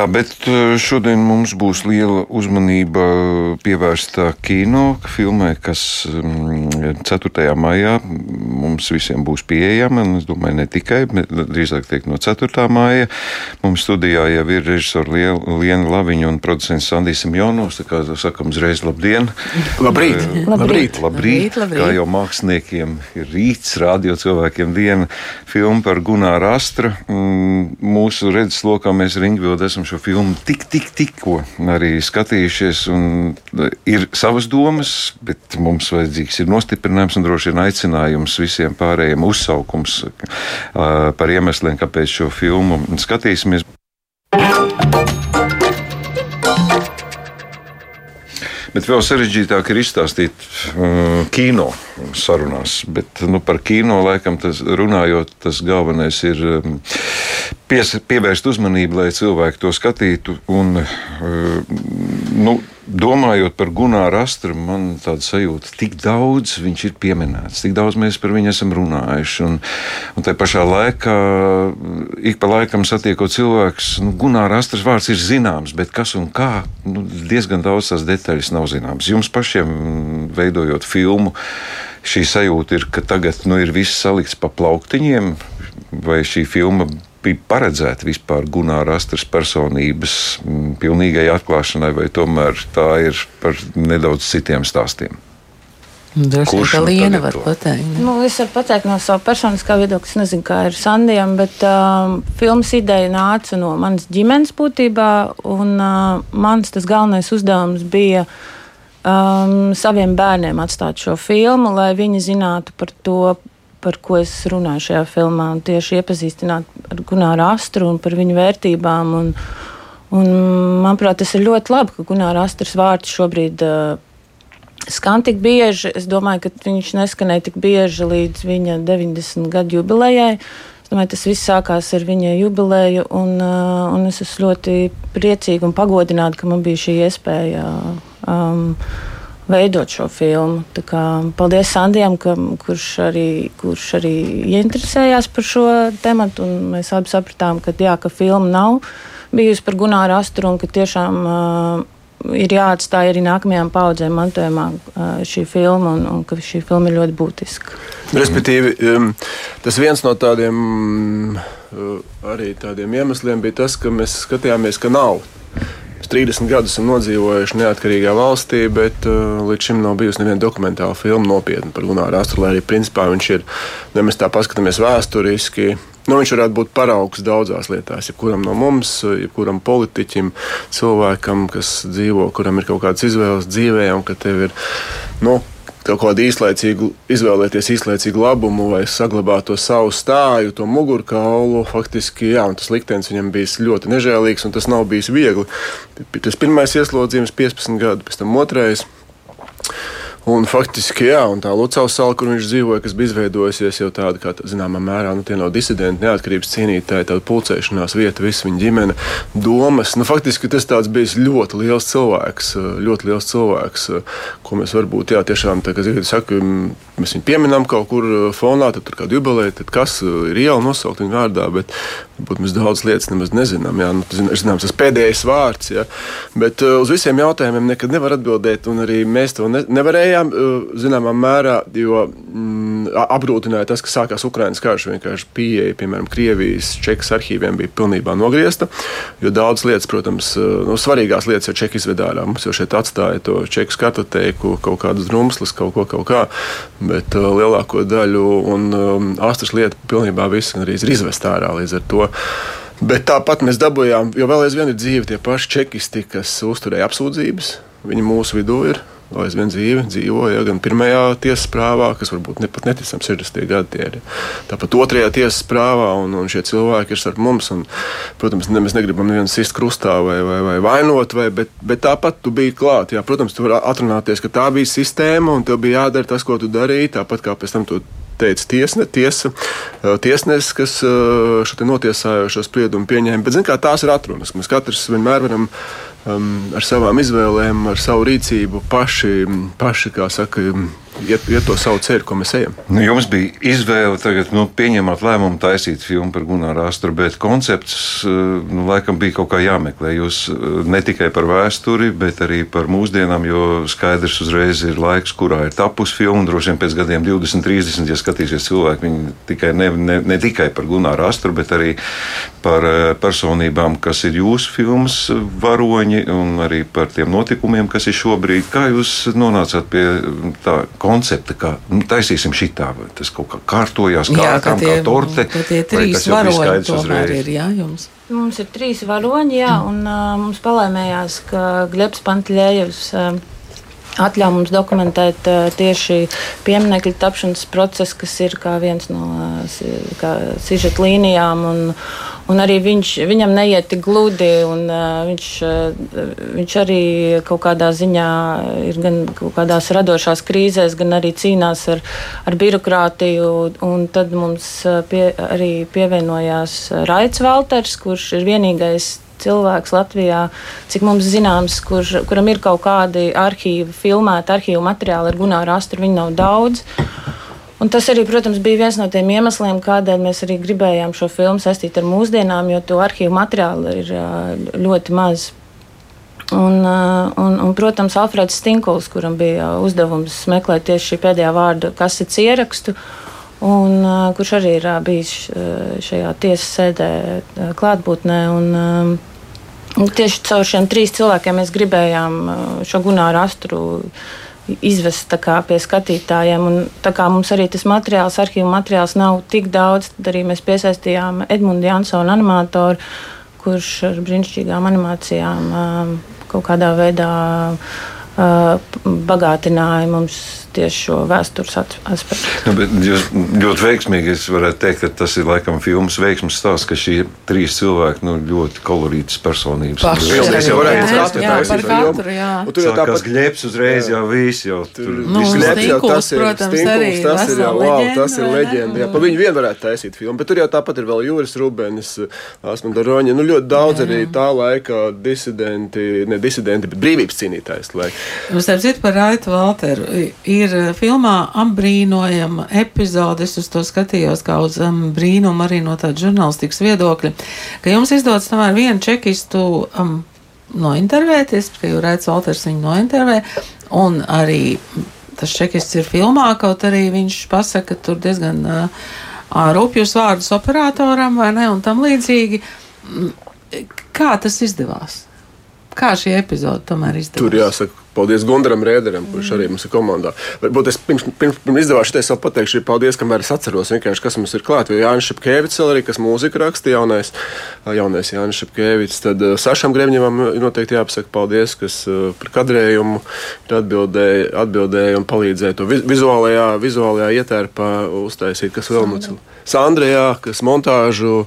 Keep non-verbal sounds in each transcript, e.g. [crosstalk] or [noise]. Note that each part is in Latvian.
Jā, bet šodien mums būs liela uzmanība pievērsta kino filmai, kas 4. Um, maijā mums visiem būs pieejama. Es domāju, ne tikai, bet drīzāk teikt no 4. maija. Mums studijā jau ir režisori Liena Laviņa un producents Sandijs Simjonovs. Tā kā sakam uzreiz labdien! Labrīt! Uh, labrīt. Labrīt. Labrīt. Labrīt! Kā jau māksliniekiem ir rīts, radio cilvēkiem diena filma par Gunāru Astra. Mm, mūsu redzeslokā mēs Ringvildu esam šo filmu tik, tik, tikko arī skatījušies. Ir savas domas, bet mums vajadzīgs ir nostiprinājums un droši vien aicinājums visiem pārējiem uzsaukums par iemesliem, kāpēc šo filmu skatīsimies. Bet vēl sarežģītāk ir izstāstīt uh, kino sarunās. Bet nu, par kino laikam tas runājot, tas galvenais ir um, pies, pievērst uzmanību, lai cilvēki to skatītu. Un, uh, nu, domājot par Gunāru Astru, man tāda sajūta, tik daudz viņš ir pieminēts, tik daudz mēs par viņu esam runājuši. Un, un tā pašā laikā, ik pa laikam satiekot cilvēkus, nu, Gunāra Astras vārds ir zināms, bet kas un kā, nu, diezgan daudz tās detaļas nav zināmas. Jums pašiem veidojot filmu, šī sajūta ir, ka tagad nu, ir viss salikts pa plauktiņiem, vai šī filma bija paredzēta vispār Gunāra Astras personības mm, pilnīgai atklāšanai, vai tomēr tā ir par nedaudz citiem stāstiem? Droši vien, ka Liena var pateikt. Nu, es varu pateikt no sava personiskā viedokļa. Es nezinu, kā ir Sandijam, bet um, filmas ideja nāca no manas ģimenes būtībā. Un uh, mans tas galvenais uzdevums bija um, saviem bērniem atstāt šo filmu, lai viņi zinātu par to, par ko es runāju šajā filmā. Tieši iepazīstināt ar Gunāru Astru un par viņu vērtībām. Un, un, manuprāt, tas ir ļoti labi, ka Gunāra Astras vārds šobrīd uh, skan tik bieži. Es domāju, ka viņš neskanēja tik bieži līdz viņa 90 gadu jubilejai. Es domāju, tas viss sākās ar viņa jubileju, un, uh, un es esmu ļoti priecīga un pagodināta, ka man bija šī iespēja. Um, veidot šo filmu. Kā, paldies Sandijam, ka, kurš, arī, kurš arī ieinteresējās par šo tematu. Mēs abi sapratām, ka, jā, ka filma nav bijusi par Gunāru Asturu un ka tiešām uh, ir jāatstāj arī nākamajām paudzēm mantojumā uh, šī filma un, un ka šī filma ir ļoti būtiska. Respektīvi, um, tas viens no tādiem, uh, arī tādiem iemesliem bija tas, ka mēs skatījāmies, ka nav 30 gadus esam nodzīvojuši neatkarīgā valstī, bet uh, līdz šim nav bijusi neviena dokumentāla filma nopietna par Gunāru Astru. Lai arī principā viņš ir, ja mēs tā paskatāmies vēsturiski, Nu, viņš varētu būt paraugs daudzās lietās. Jebkuram no mums, jebkuram politiķim, cilvēkam, kas dzīvo, kuram ir kaut kādas izvēles dzīvē, un ka tev ir nu, kaut kādu īslaicīgu, izvēlēties īslaicīgu labumu vai saglabāt to savu stāju, to mugurkaulu. Faktiski, jā, tas liktenis viņam bija ļoti nežēlīgs un tas nav bijis viegli. Tas pirmais ieslodzījums, 15 gadi, pēc tam otrais. Un faktiski, jā, un tā Lucavas sala, kur viņš dzīvoja, kas bija izveidojusies jau tāda, kā tā, zināmā mērā, nu, tie no disidenti, neatkarības cīnītāji, tāda pulcēšanās vieta, visa viņa ģimene, domas. Nu, faktiski tas bija ļoti liels cilvēks, ļoti liels cilvēks, ko mēs varbūt, jā, tiešām, tā kā Zivita saka, mēs viņu pieminam kaut kur fonā, tad tur kādu jubileju, tad kas ir iela nosaukt viņa vārdā, bet varbūt mēs daudz lietas nemaz nezinām. Jā, nu, zināms, tas pēdējais vārds, jā, bet uz visiem jautājumiem nekad nevar atbildēt, un arī mēs to ne, nevarējām varējām, uh, zināmā mērā, jo mm, apgrūtināja tas, ka sākās Ukraiņas karš. Vienkārši pieeja, piemēram, Krievijas, Čekas arhīviem bija pilnībā nogriezta. Jo daudz lietas, protams, uh, nu, svarīgās lietas jau Čeki izved ārā. Mums jau šeit atstāja to Čeku skatoteiku, kaut kādas drumslas, kaut ko, kaut kā. Bet uh, lielāko daļu un um, astras lietu pilnībā viss ir izvest ārā līdz ar to. Bet tāpat mēs dabūjām, jo vēl aizvien ir dzīvi tie paši čekisti, kas uzturēja apsūdzības. Viņi mūsu vidū ir aizvien dzīve, dzīvoja gan pirmajā tiesas prāvā, kas varbūt ne, pat neticams 60. gadi tie ir. Tāpat otrajā tiesas prāvā, un, un šie cilvēki ir starp mums. Un, protams, ne, mēs negribam nevienu sist krustā vai, vai, vai vainot, vai, bet, bet tāpat tu biji klāt. Jā, protams, tu vari atrunāties, ka tā bija sistēma un tev bija jādara tas, ko tu darīji, tāpat kā pēc tam tu teica tiesne, tiesa, tiesnesis, kas šo notiesājošo spriedumu pieņēma. Bet, zin, kā, tās ir atrunas. Mēs katrs vienmēr varam um, ar savām izvēlēm, ar savu rīcību paši, paši saka, iet, iet to savu ceļu, ko mēs ejam. Nu, jums bija izvēle tagad nu, pieņemt lēmumu taisīt filmu par Gunāru Astru, bet koncepts eh, nu, laikam bija kaut kā jāmeklē. Jūs eh, ne tikai par vēsturi, bet arī par mūsdienām, jo skaidrs uzreiz ir laiks, kurā ir tapusi filma. Droši vien pēc gadiem 20, 30, ja skatīsies cilvēki, viņi tikai ne, ne, ne tikai par Gunāru Astru, bet arī par eh, personībām, kas ir jūsu filmas varoņi un arī par tiem notikumiem, kas ir šobrīd. Kā jūs nonācāt pie tā koncepta, ka nu, taisīsim šitā, vai tas kaut kā kārtojās, kā, jā, kā, tie, kā torte? Tie trīs varoņi tomēr ir, jā, jums. Mums ir trīs varoņi, jā, un uh, mums palēmējās, ka Glebs Pantlējevs uh, atļauj mums dokumentēt uh, tieši pieminiektu tapšanas procesu, kas ir kā viens no uh, sižeta līnijām. Un, un arī viņš, viņam neiet tik gludi, un uh, viņš, uh, viņš arī kaut kādā ziņā ir gan kaut kādās radošās krīzēs, gan arī cīnās ar, ar birokrātiju. Un tad mums pie, arī pievienojās Raits Valters, kurš ir vienīgais cilvēks Latvijā, cik mums zināms, kur, kuram ir kaut kādi arhīvi, filmēti arhīvu materiāli ar Gunāru Astru, viņi nav daudz. Un tas arī, protams, bija viens no tiem iemesliem, kādēļ mēs arī gribējām šo filmu saistīt ar mūsdienām, jo to arhīvu materiālu ir ļoti maz. Un, un, un, protams, Alfreds Stinkuls, kuram bija uzdevums meklēt tieši šī pēdējā vārda kasetes ierakstu, un, kurš arī ir bijis šajā tiesas sēdē klātbūtnē. Un, Tieši caur šiem trīs cilvēkiem mēs gribējām šo Gunāru Astru izvest kā, pie skatītājiem. Un, kā mums arī tas materiāls, arhīvu materiāls nav tik daudz, tad arī mēs piesaistījām Edmundu Jansonu animatoru, kurš ar brīnišķīgām animācijām kaut kādā veidā bagātināja mums tieši šo vēstures aspektu. Nu, jūs ļoti veiksmīgi varētu teikt, ka tas ir laikam filmas veiksmes stāsts, ka šie trīs cilvēki nu, ļoti kolorītas personības. Paši jau varētu skatīt par katru, jā. Un tur jau tāpat gļēps uzreiz jau viss jau tur. Nu, gļēps jau tas ir, protams, arī tas ir jau, wow, tas ir leģenda. Jā, pa viņu vien varētu taisīt filmu, bet tur jau tāpat ir vēl Jūras Rubenis, Asmunda Roņa, nu ļoti daudz arī tā laika disidenti, ne disidenti, bet brīvības cīnītājs. Mums nu, citu par Raitu Valteru ir eh, filmā apbrīnojama epizode. Es uz to skatījos kā uz um, brīnumu arī no tāda žurnālistikas viedokļa, ka jums izdodas tomēr vienu čekistu um, nointervēties, ka jau Raits Walters viņu nointervē, un arī tas čekists ir filmā, kaut arī viņš pasaka tur diezgan uh, rupjus vārdus operatoram vai ne, un tam līdzīgi. Kā tas izdevās? Kā šī epizode tomēr izdevās? Tur jāsaka, Paldies Gundaram Rēderam, kurš arī mums ir komandā. Varbūt es pirms, pirms, pirms izdevās šeit vēl pateikšu, paldies, kamēr es atceros, kas mums ir klāt. Jo Jānis Šepkēvits arī, kas mūziku raksta, jaunais, jaunais Jānis Šepkēvits, tad Sašam Gremņevam noteikti jāpasaka paldies, kas par kadrējumu atbildēja, atbildēja un palīdzēja to vizuālajā, vizuālajā ietērpā uztaisīt, kas vēl ir. Sandrijā, kas montāžu,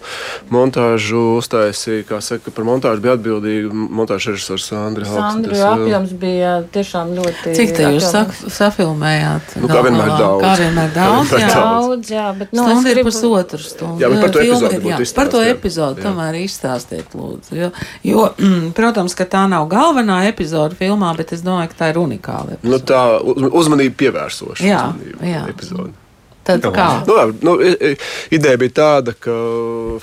montāžu uztaisīja, kā saka, par montāžu bija atbildīga montāžu režisors Sandra Hauks. Sandra apjoms bija tiešām ļoti. Cik te jūs sa safilmējāt? Nu, kā vienmēr daudz. Kā vienmēr daudz, jā. Daudz, jā, bet nu, Stunda ir gribu... pusotru stundu. Jā, bet par to epizodu jā, par to epizodu tomēr izstāstiet, lūdzu. Jo, jo mm, protams, ka tā nav galvenā epizode filmā, bet es domāju, ka tā ir unikāla. Epizode. Nu, tā uzmanība pievērsoša. Jā, jā. Epizode. Tad kā? Nu, nu, ideja bija tāda, ka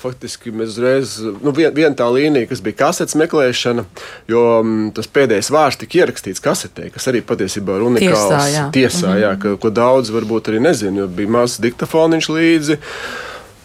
faktiski mēs uzreiz, nu, viena vien tā līnija, kas bija kasetes meklēšana, jo m, tas pēdējais vārds tika ierakstīts kasetē, kas arī patiesībā ir unikāls. Tiesā, jā, tiesā, mm -hmm. jā ka, ko daudz varbūt arī nezina, jo bija mazs diktafoniņš līdzi.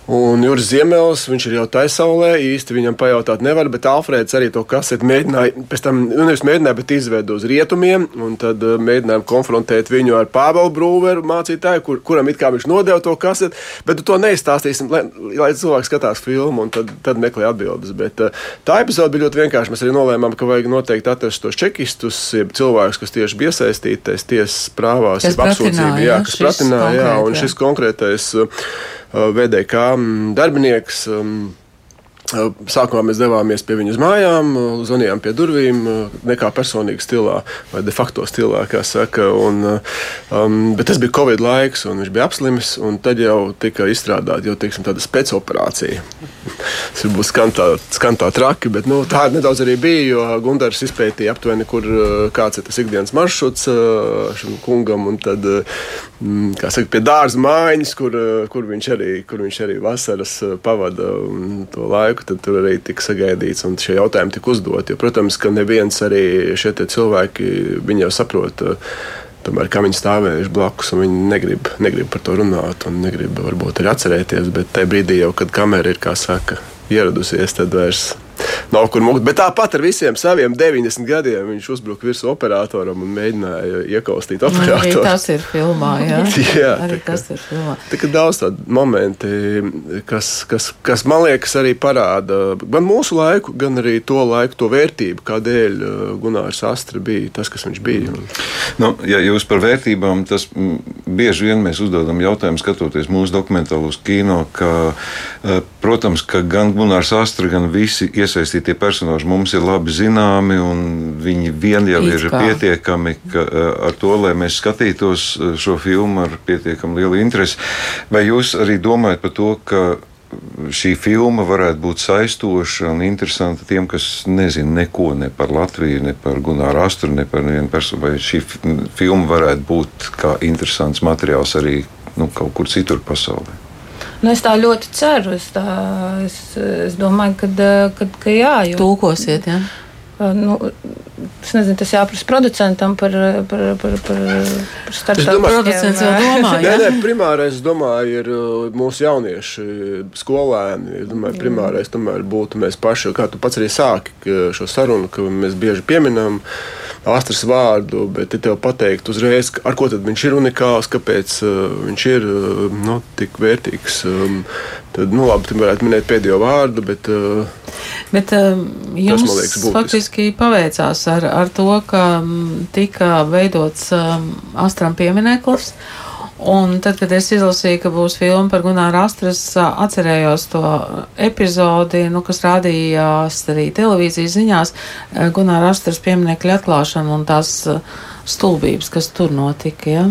Un Juris Ziemels, viņš ir jau taisaulē, īsti viņam pajautāt nevar, bet Alfrēds arī to kaseti mēģināja, pēc tam, nu nevis mēģināja, bet izveido uz rietumiem, un tad uh, mēģinājām konfrontēt viņu ar Pāvelu Brūveru mācītāju, kur, kuram it kā viņš nodeva to kaseti, bet to neizstāstīsim, lai, lai cilvēks skatās filmu un tad, tad meklē atbildes. Bet uh, tā epizode bija ļoti vienkārša. Mēs arī nolēmām, ka vajag noteikti atrast tos čekistus, cilvēkus, kas tieši bija iesaistīties tiesas prāvās, kas apsūdzība, jā, kas pratināja, jā, un šis konkrētais uh, VDK darbinieks. Sākumā mēs devāmies pie viņas mājām, zvanījām pie durvīm, nekā personīgi stilā, vai de facto stilā, kā saka. Un, um, bet tas bija Covid laiks, un viņš bija apslimis. Tad jau tika izstrādāta jau teiksim, tāda specioperācija. Tas būs skan tā, skan tā traki, bet nu, tā nedaudz arī bija. Jo Gunārs izpētīja aptuveni, kur, kāds ir tas ikdienas maršruts šim kungam. Un tad, saka, pie dārza mājiņas, kur, kur, viņš arī, kur viņš arī vasaras pavada to laiku laiku, tad tur arī tika sagaidīts un šie jautājumi tika uzdoti. Jo, protams, ka neviens arī šie cilvēki jau saprot. Tomēr kā viņi stāvējuši blakus, viņi negrib, negrib par to runāt, un negrib varbūt arī atcerēties. Bet tajā brīdī, jau, kad kamera ir, kā saka, ieradusies, tad vairs nav kur mūkt. Bet tāpat ar visiem saviem 90 gadiem viņš uzbruka virsū operatoram un mēģināja iekaustīt operatoru. Arī tas ir filmā, jā. [laughs] jā arī tā, tas ir filmā. Tā kā daudz tādu momenti, kas, kas, kas man liekas arī parāda gan mūsu laiku, gan arī to laiku, to vērtību, kādēļ uh, Gunārs Astra bija tas, kas viņš bija. Nu, ja jūs par vērtībām, tas bieži vien mēs uzdodam jautājumu skatoties mūsu dokumentālos kino, ka, uh, protams, ka gan Gunārs Astra, gan visi iesaistītie personāļi mums ir labi zināmi, un viņi vien jau ir pietiekami ka, eh, ar to, lai mēs skatītos eh, šo filmu ar pietiekami lielu interesi. Vai jūs arī domājat par to, ka šī filma varētu būt saistoša un interesanta tiem, kas nezina neko ne par Latviju, ne par Gunāru Astru, ne par nevienu personu. Vai šī filma varētu būt kā interesants materiāls arī nu, kaut kur citur pasaulē? Nu, es tā ļoti ceru. Es, tā, es, es domāju, ka, ka, ka jā. Jo, Tūkosiet, jā. Nu, es nezinu, tas jāprasa producentam par, par, par, par, par starptautiskiem. Nē, primārais, domāju, ir mūsu jaunieši, skolēni. Es domāju, primārais tomēr būtu mēs paši, kā tu pats arī sāki šo sarunu, ka mēs bieži pieminam. Uh, astras vārdu, bet ja tev pateikt uzreiz, ar ko viņš ir unikāls, kāpēc uh, viņš ir uh, nu, tik vērtīgs. Um, tad, nu, labi, tu varētu minēt pēdējo vārdu, bet. Uh, bet um, jums tas, liekas, faktiski paveicās ar, ar to, ka um, tika veidots um, astram piemineklis. Un tad, kad es izlasīju, ka būs filma par Gunāru Astras, atcerējos to epizodi, nu, kas rādījās arī televīzijas ziņās, Gunāra Astras pieminekļa atklāšana un tās stulbības, kas tur notika. Ja?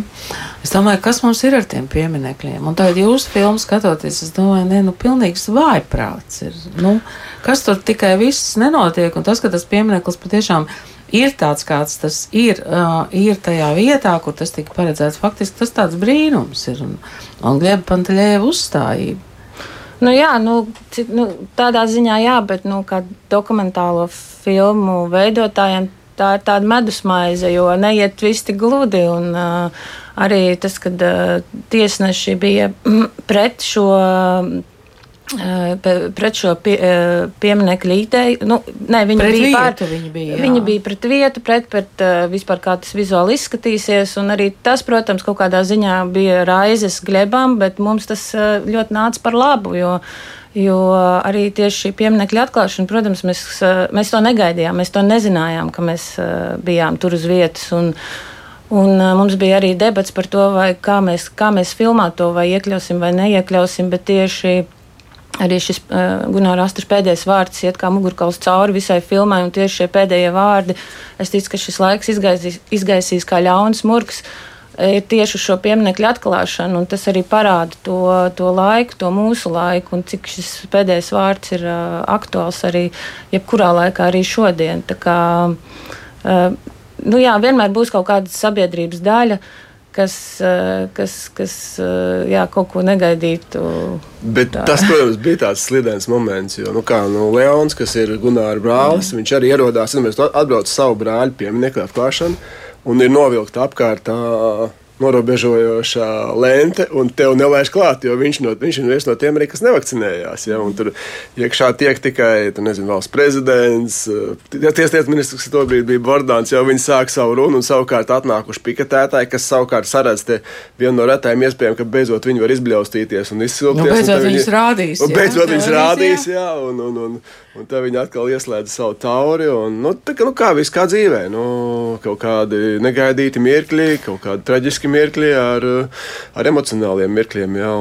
Es domāju, kas mums ir ar tiem pieminekļiem. Un tagad jūsu filmu skatoties, es domāju, nē, nu, pilnīgs vājprāts ir. Nu, kas tur tikai viss nenotiek, un tas, ka tas piemineklis patiešām ir ir tāds, kāds tas ir, uh, ir tajā vietā, kur tas tika paredzēts. Faktiski tas tāds brīnums ir un, un Glieba Pantaļēva uzstājība. Nu, jā, nu, nu, tādā ziņā jā, bet nu, kā dokumentālo filmu veidotājiem tā ir tāda medusmaize, jo neiet viss tik gludi. Un, uh, arī tas, kad uh, tiesneši bija [clears throat] pret šo pret šo pie, pieminiektu ideju. Nu, ne, viņi, pret bija vietu, pār, viņi, bija, jā. viņi bija pret vietu, pret, pret vispār kā tas vizuāli izskatīsies. Arī tas, protams, kaut kādā ziņā bija raizes glebām, bet mums tas ļoti nāca par labu. Jo, Jo arī tieši šī pieminiekļa atklāšana, protams, mēs, mēs to negaidījām, mēs to nezinājām, ka mēs bijām tur uz vietas. Un, Un mums bija arī debats par to, kā, mēs, kā mēs filmā to, vai iekļausim vai neiekļausim. Bet tieši Arī šis uh, Gunārs Astras pēdējais vārds iet kā mugurkauls cauri visai filmai, un tieši šie pēdējie vārdi, es ticu, ka šis laiks izgaisīs, izgaisīs kā ļauns murgs, ir tieši uz šo pieminiektu atklāšanu, un tas arī parāda to, to laiku, to mūsu laiku, un cik šis pēdējais vārds ir uh, aktuāls arī jebkurā laikā, arī šodien. Tā kā, uh, nu jā, vienmēr būs kaut kāda sabiedrības daļa, uh, kas, eh, kas, kas eh, jā, kaut ko negaidītu. Bet tā. tas, protams, bija tāds slidens moments, jo nu, kā, nu, Leons, kas ir Gunārs brālis, mm. viņš arī ierodās, un mēs atbraucam savu brāļu pieminiektu atklāšanu un ir novilkta apkārt. Tā, norobežojošā lente, un tev nelaiž klāt, jo viņš, no, viņš ir viens no tiem, arī, kas nevakcinējās. Ja, tur iekšā tiek tikai nezinu, valsts prezidents, tieslietu ministrs, kas tobrīd bija Bordāns, jau viņi sāk savu runu, un savukārt atnākuši piketētāji, kas savukārt saredz vienu no retajām iespējām, ka beidzot viņi var izbļaustīties un izsilpties. Nu, beidzot un viņus rādīs. Un beidzot viņus rādīs, jā, un, un, un, un tad viņi atkal ieslēdz savu tauri, un, nu, tā, nu kā viss kā dzīvē, nu, kaut kādi negaidīti mirkļi, kaut kādi traģiski mirkļi ar, ar emocionāliem mirkļiem. Jā,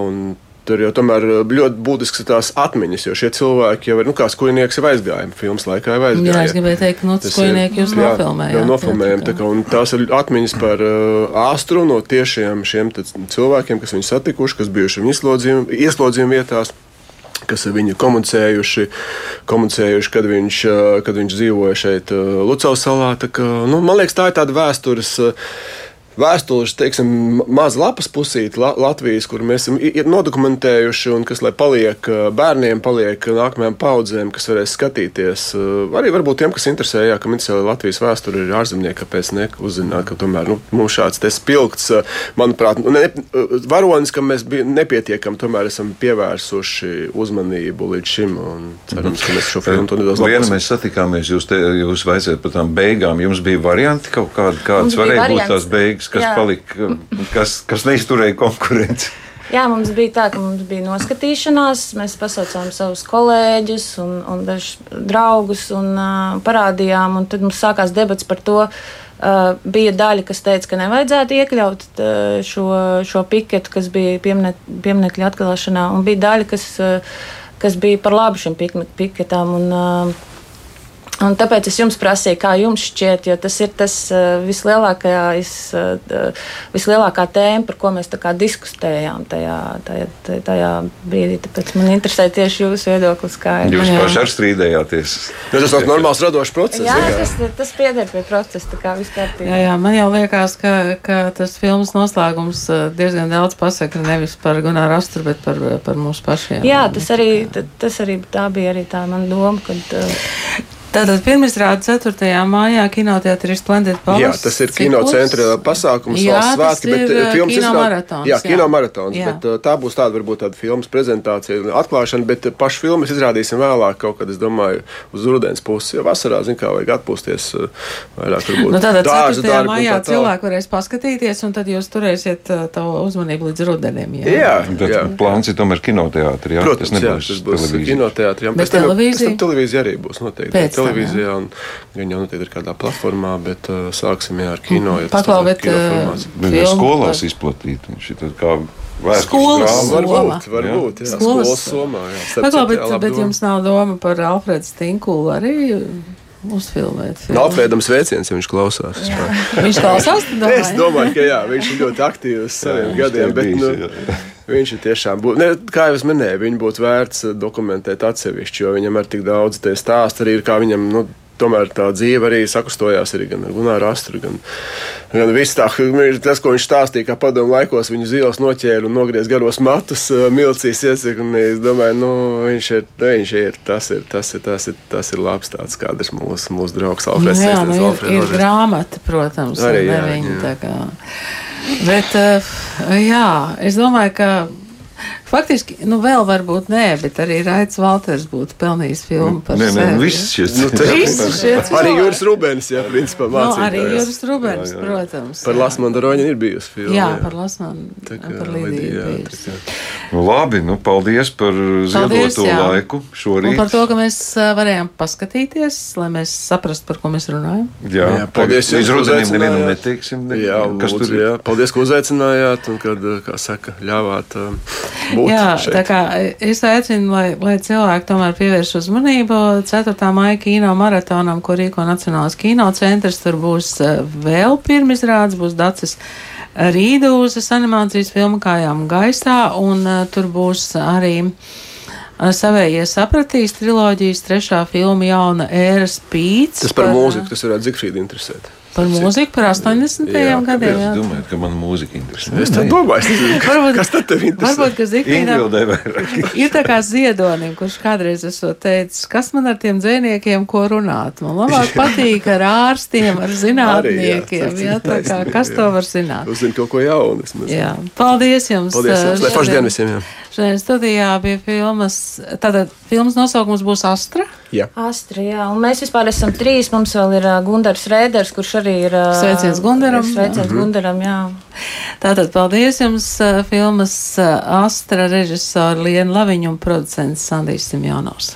Tur jau tomēr ļoti būtisks ir tās atmiņas, jo šie cilvēki jau ir, nu, kā skujnieks jau aizgāja, filmas laikā jau aizgāja. Jā, es gribēju teikt, nu, skujnieki jūs jā, nofilmējāt. Jā, nofilmējām, tā kā, un tās ir atmiņas par uh, āstru no tiešiem šiem cilvēkiem, kas viņu satikuši, kas bijuši ieslodzījumu, ieslodzījumu vietās kas ar viņu komunicējuši, komunicējuši kad, viņš, kad viņš dzīvoja šeit, Lucavas salā. Ka, nu, man liekas, tā ir tāda vēstures vēstures, teiksim, maza lapas pusīte Latvijas, kur mēs esam nodokumentējuši un kas, lai paliek bērniem, paliek nākamajām paudzēm, kas varēs skatīties. Arī varbūt tiem, kas interesē, jā, ka Latvijas vēsture ir ārzemnieki, kāpēc ne uzzināt, ka tomēr nu, mums šāds te spilgts, manuprāt, nu, ne, varonis, ka mēs nepietiekam, tomēr esam pievērsuši uzmanību līdz šim un cerams, ka mēs šo filmu to nedaudz labāk. Vienu mēs satikāmies, jūs, te, jūs vajadzētu par tām beigām, jums bija varianti kaut kādi, kādas varēja būt tās beigas beigas, kas Jā. palika, kas, kas neizturēja konkurenci. Jā, mums bija tā, ka mums bija noskatīšanās. Mēs pasaucām savus kolēģus un, un dažus draugus un uh, parādījām. Un tad mums sākās debats par to. Uh, bija daļa, kas teica, ka nevajadzētu iekļaut uh, šo, šo piketu, kas bija pieminiekļa atklāšanā, un bija daļa, kas, uh, kas bija par labu šim piketām. Un, uh, Un tāpēc es jums prasīju, kā jums šķiet, jo tas ir tas uh, vislielākais, uh, vislielākā tēma, par ko mēs diskutējām tajā, tajā, tajā brīdī. Tāpēc man interesē tieši jūsu viedoklis. Jūs paši arī strīdējāties. Tas ir normāls radošs process. Jā, jā. Tas, tas pieder pie procesa. Jā, jā, man jau liekas, ka, ka tas filmas noslēgums diezgan daudz pasaka nevis par Gunāru Astru, bet par, par mūsu pašiem. Jā, tas arī, tas arī tā bija arī tā mana doma. Kad, uh, Tātad pirmizrāde 4. mājā kinoteātrī Splendid Palace. Jā, tas ir kinocentra pasākums, jā, valsts svētki, bet uh, filmas kino maratons. Jā, kino maratons, jā. bet uh, tā būs tāda varbūt tāda filmas prezentācija, atklāšana, bet pašu filmas izrādīsim vēlāk kaut kad, es domāju, uz rudens pusi. Jo vasarā, zin kā, vajag atpūsties vairāk varbūt. Nu, tātad 4. mājā cilvēki varēs paskatīties, un tad jūs turēsiet tavu uzmanību līdz rudenim. Jā, jā, bet jā. plāns ir tomēr kinoteātri, jā? Protams, jā, tas būs. Bet televīzija? Televīzija arī būs noteikti televīzijā, un gan jau noteikti ir kādā platformā, bet uh, sāksim jā, ar kino. Ja Paklaus, bet uh, skolās izplatīt. Kā Skolas varbūt, varbūt, jā, skolas, skolas somā. Jā, Paklā, bet, bet jums nav doma par Alfredu Stinkulu arī uzfilmēt. Filmu. Alfredam sveiciens, ja viņš klausās. viņš klausās, es domāju, ka jā, viņš ir ļoti aktīvs saviem gadiem. Bet, nu, Viņš ir tiešām, būt, ne, kā jau es minēju, viņu būtu vērts dokumentēt atsevišķi, jo viņam ir tik daudz tie stāsti, arī ir kā viņam. Nu, tomēr tā dzīve arī sakustojās arī gan ar Gunāru Astru, gan, gan viss tā, tas, ko viņš stāstīja, kā padomu laikos viņu zīles noķēra un nogriez garos matus, milcīs iesaka, un es domāju, nu, viņš ir, viņš ir, tas ir, tas ir, tas ir, tas ir labs tāds, kāda ir mūsu, mūsu draugs Alfreds. Nu, jā, nu, ir, ir grāmata, protams, arī, jā, viņa, jā. tā kā. Bet, jā, es domāju, ka Faktiski, nu vēl varbūt nē, bet arī Raits Valters būtu pelnījis filmu par nē, sevi. Nē, viss šis nu, Arī Juris Rubens, jā, principā mācītājs. No, arī Juris Rubens, jā, jā. protams. Par Lasmanu Roņu ir bijusi filma. Jā, jā. par Lasmanu, par Lidiju. Nu, labi, nu paldies par ziedoto jā. laiku šorīt. Un par to, ka mēs varējām paskatīties, lai mēs saprastu, par ko mēs runājam. Jā, jā paldies. Līdz rudenim nevienam neteiksim. Ne, jā, kas lūdzu, tur ir. Jā, paldies, ka uzaicinājāt un kad, kā saka, ļāvāt. Uh, būt. Jā, šeit. tā kā es aicinu, lai, lai cilvēki tomēr pievērš uzmanību 4. maija kino maratonam, ko rīko Nacionālais kino centrs. Tur būs eh, vēl pirmizrādes, būs dacis. Rīdūzas animācijas filmu kājām gaisā, un uh, tur būs arī savējie sapratīs triloģijas trešā filma jauna ēras pīts. Tas par, par mūziku, tas varētu Zikfrīdu interesēt. Par mūziku, par 80. Jā, gadiem. Jā. Es domāju, ka man mūzika interesē. Es domāju, [laughs] varbūt, kas tad tev interesē? Varbūt, ka Zikfrīdam [laughs] ir tā kā ziedonim, kurš kādreiz esot teicis, kas man ar tiem dzēniekiem ko runāt. Man labāk [laughs] patīk ar ārstiem, ar zinātniekiem. Arī, jā, jā, tā kā, kas to var zināt? Uzzini kaut ko jaunu. Jā, paldies jums. Paldies jums. Lai pašdien visiem. Jā. Šodien studijā bija filmas, tātad filmas nosaukums būs Astra. Jā. Astra, jā, un mēs vispār esam trīs. Mums vēl ir Gundars Rēders, kurš arī ir. Sveiciens Gundaram. Sveiciens mhm. Gundaram, jā. Tātad paldies jums filmas Astra režisori Liena Laviņa un producents Sandijs Simjonovs.